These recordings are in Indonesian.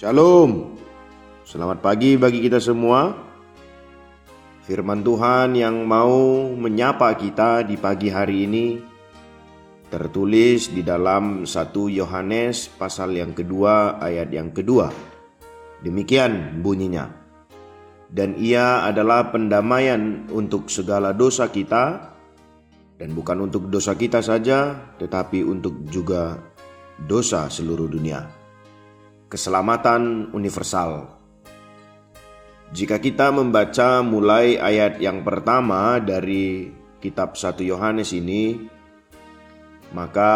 Shalom. Selamat pagi bagi kita semua. Firman Tuhan yang mau menyapa kita di pagi hari ini tertulis di dalam 1 Yohanes pasal yang kedua ayat yang kedua. Demikian bunyinya. Dan ia adalah pendamaian untuk segala dosa kita dan bukan untuk dosa kita saja tetapi untuk juga dosa seluruh dunia. Keselamatan universal. Jika kita membaca mulai ayat yang pertama dari kitab 1 Yohanes ini, maka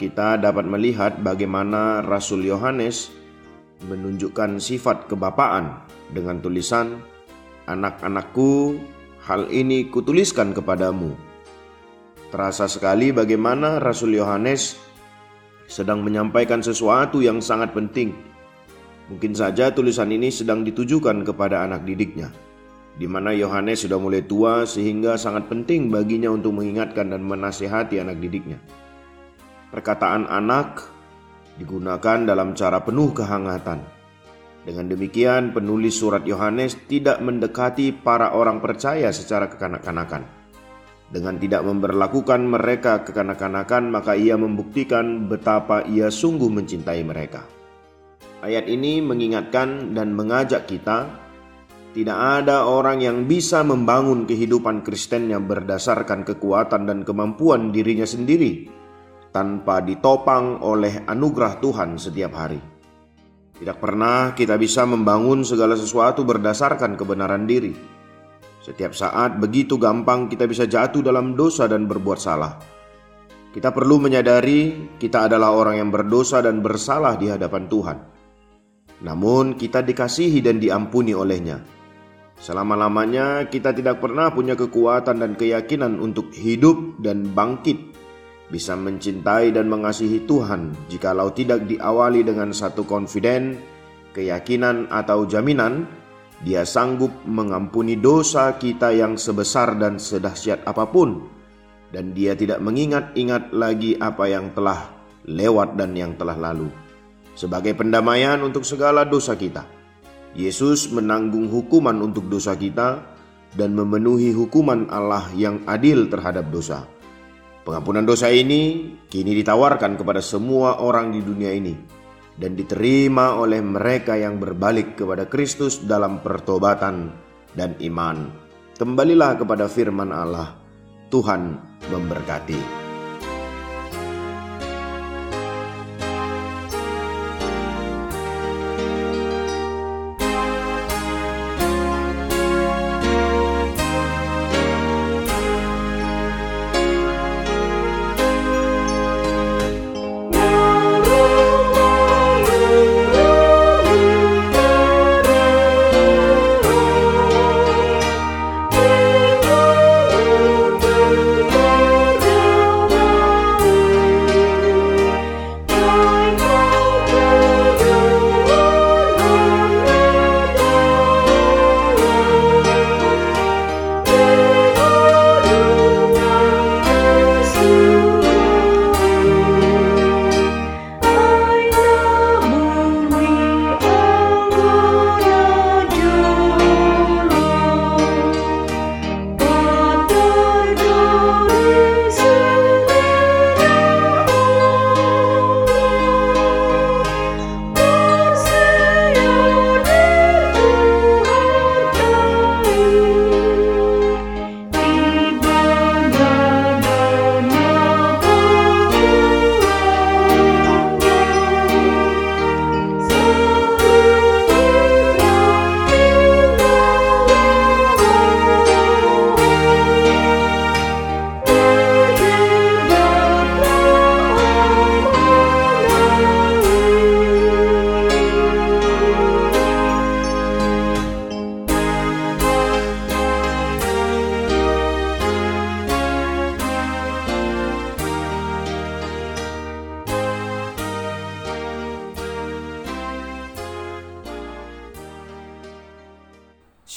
kita dapat melihat bagaimana Rasul Yohanes menunjukkan sifat kebapaan dengan tulisan Anak-anakku, hal ini kutuliskan kepadamu. Terasa sekali bagaimana Rasul Yohanes sedang menyampaikan sesuatu yang sangat penting. Mungkin saja tulisan ini sedang ditujukan kepada anak didiknya, di mana Yohanes sudah mulai tua sehingga sangat penting baginya untuk mengingatkan dan menasihati anak didiknya. Perkataan anak digunakan dalam cara penuh kehangatan. Dengan demikian, penulis surat Yohanes tidak mendekati para orang percaya secara kekanak-kanakan. Dengan tidak memperlakukan mereka kekanak-kanakan, maka ia membuktikan betapa ia sungguh mencintai mereka. Ayat ini mengingatkan dan mengajak kita, tidak ada orang yang bisa membangun kehidupan Kristennya berdasarkan kekuatan dan kemampuan dirinya sendiri tanpa ditopang oleh anugerah Tuhan setiap hari. Tidak pernah kita bisa membangun segala sesuatu berdasarkan kebenaran diri. Setiap saat begitu gampang kita bisa jatuh dalam dosa dan berbuat salah. Kita perlu menyadari kita adalah orang yang berdosa dan bersalah di hadapan Tuhan. Namun kita dikasihi dan diampuni olehnya. Selama-lamanya kita tidak pernah punya kekuatan dan keyakinan untuk hidup dan bangkit bisa mencintai dan mengasihi Tuhan jikalau tidak diawali dengan satu confident, keyakinan atau jaminan dia sanggup mengampuni dosa kita yang sebesar dan sedahsyat apa pun dan dia tidak mengingat-ingat lagi apa yang telah lewat dan yang telah lalu sebagai pendamaian untuk segala dosa kita. Yesus menanggung hukuman untuk dosa kita dan memenuhi hukuman Allah yang adil terhadap dosa. Pengampunan dosa ini kini ditawarkan kepada semua orang di dunia ini dan diterima oleh mereka yang berbalik kepada Kristus dalam pertobatan dan iman. Kembalilah kepada firman Allah. Tuhan memberkati.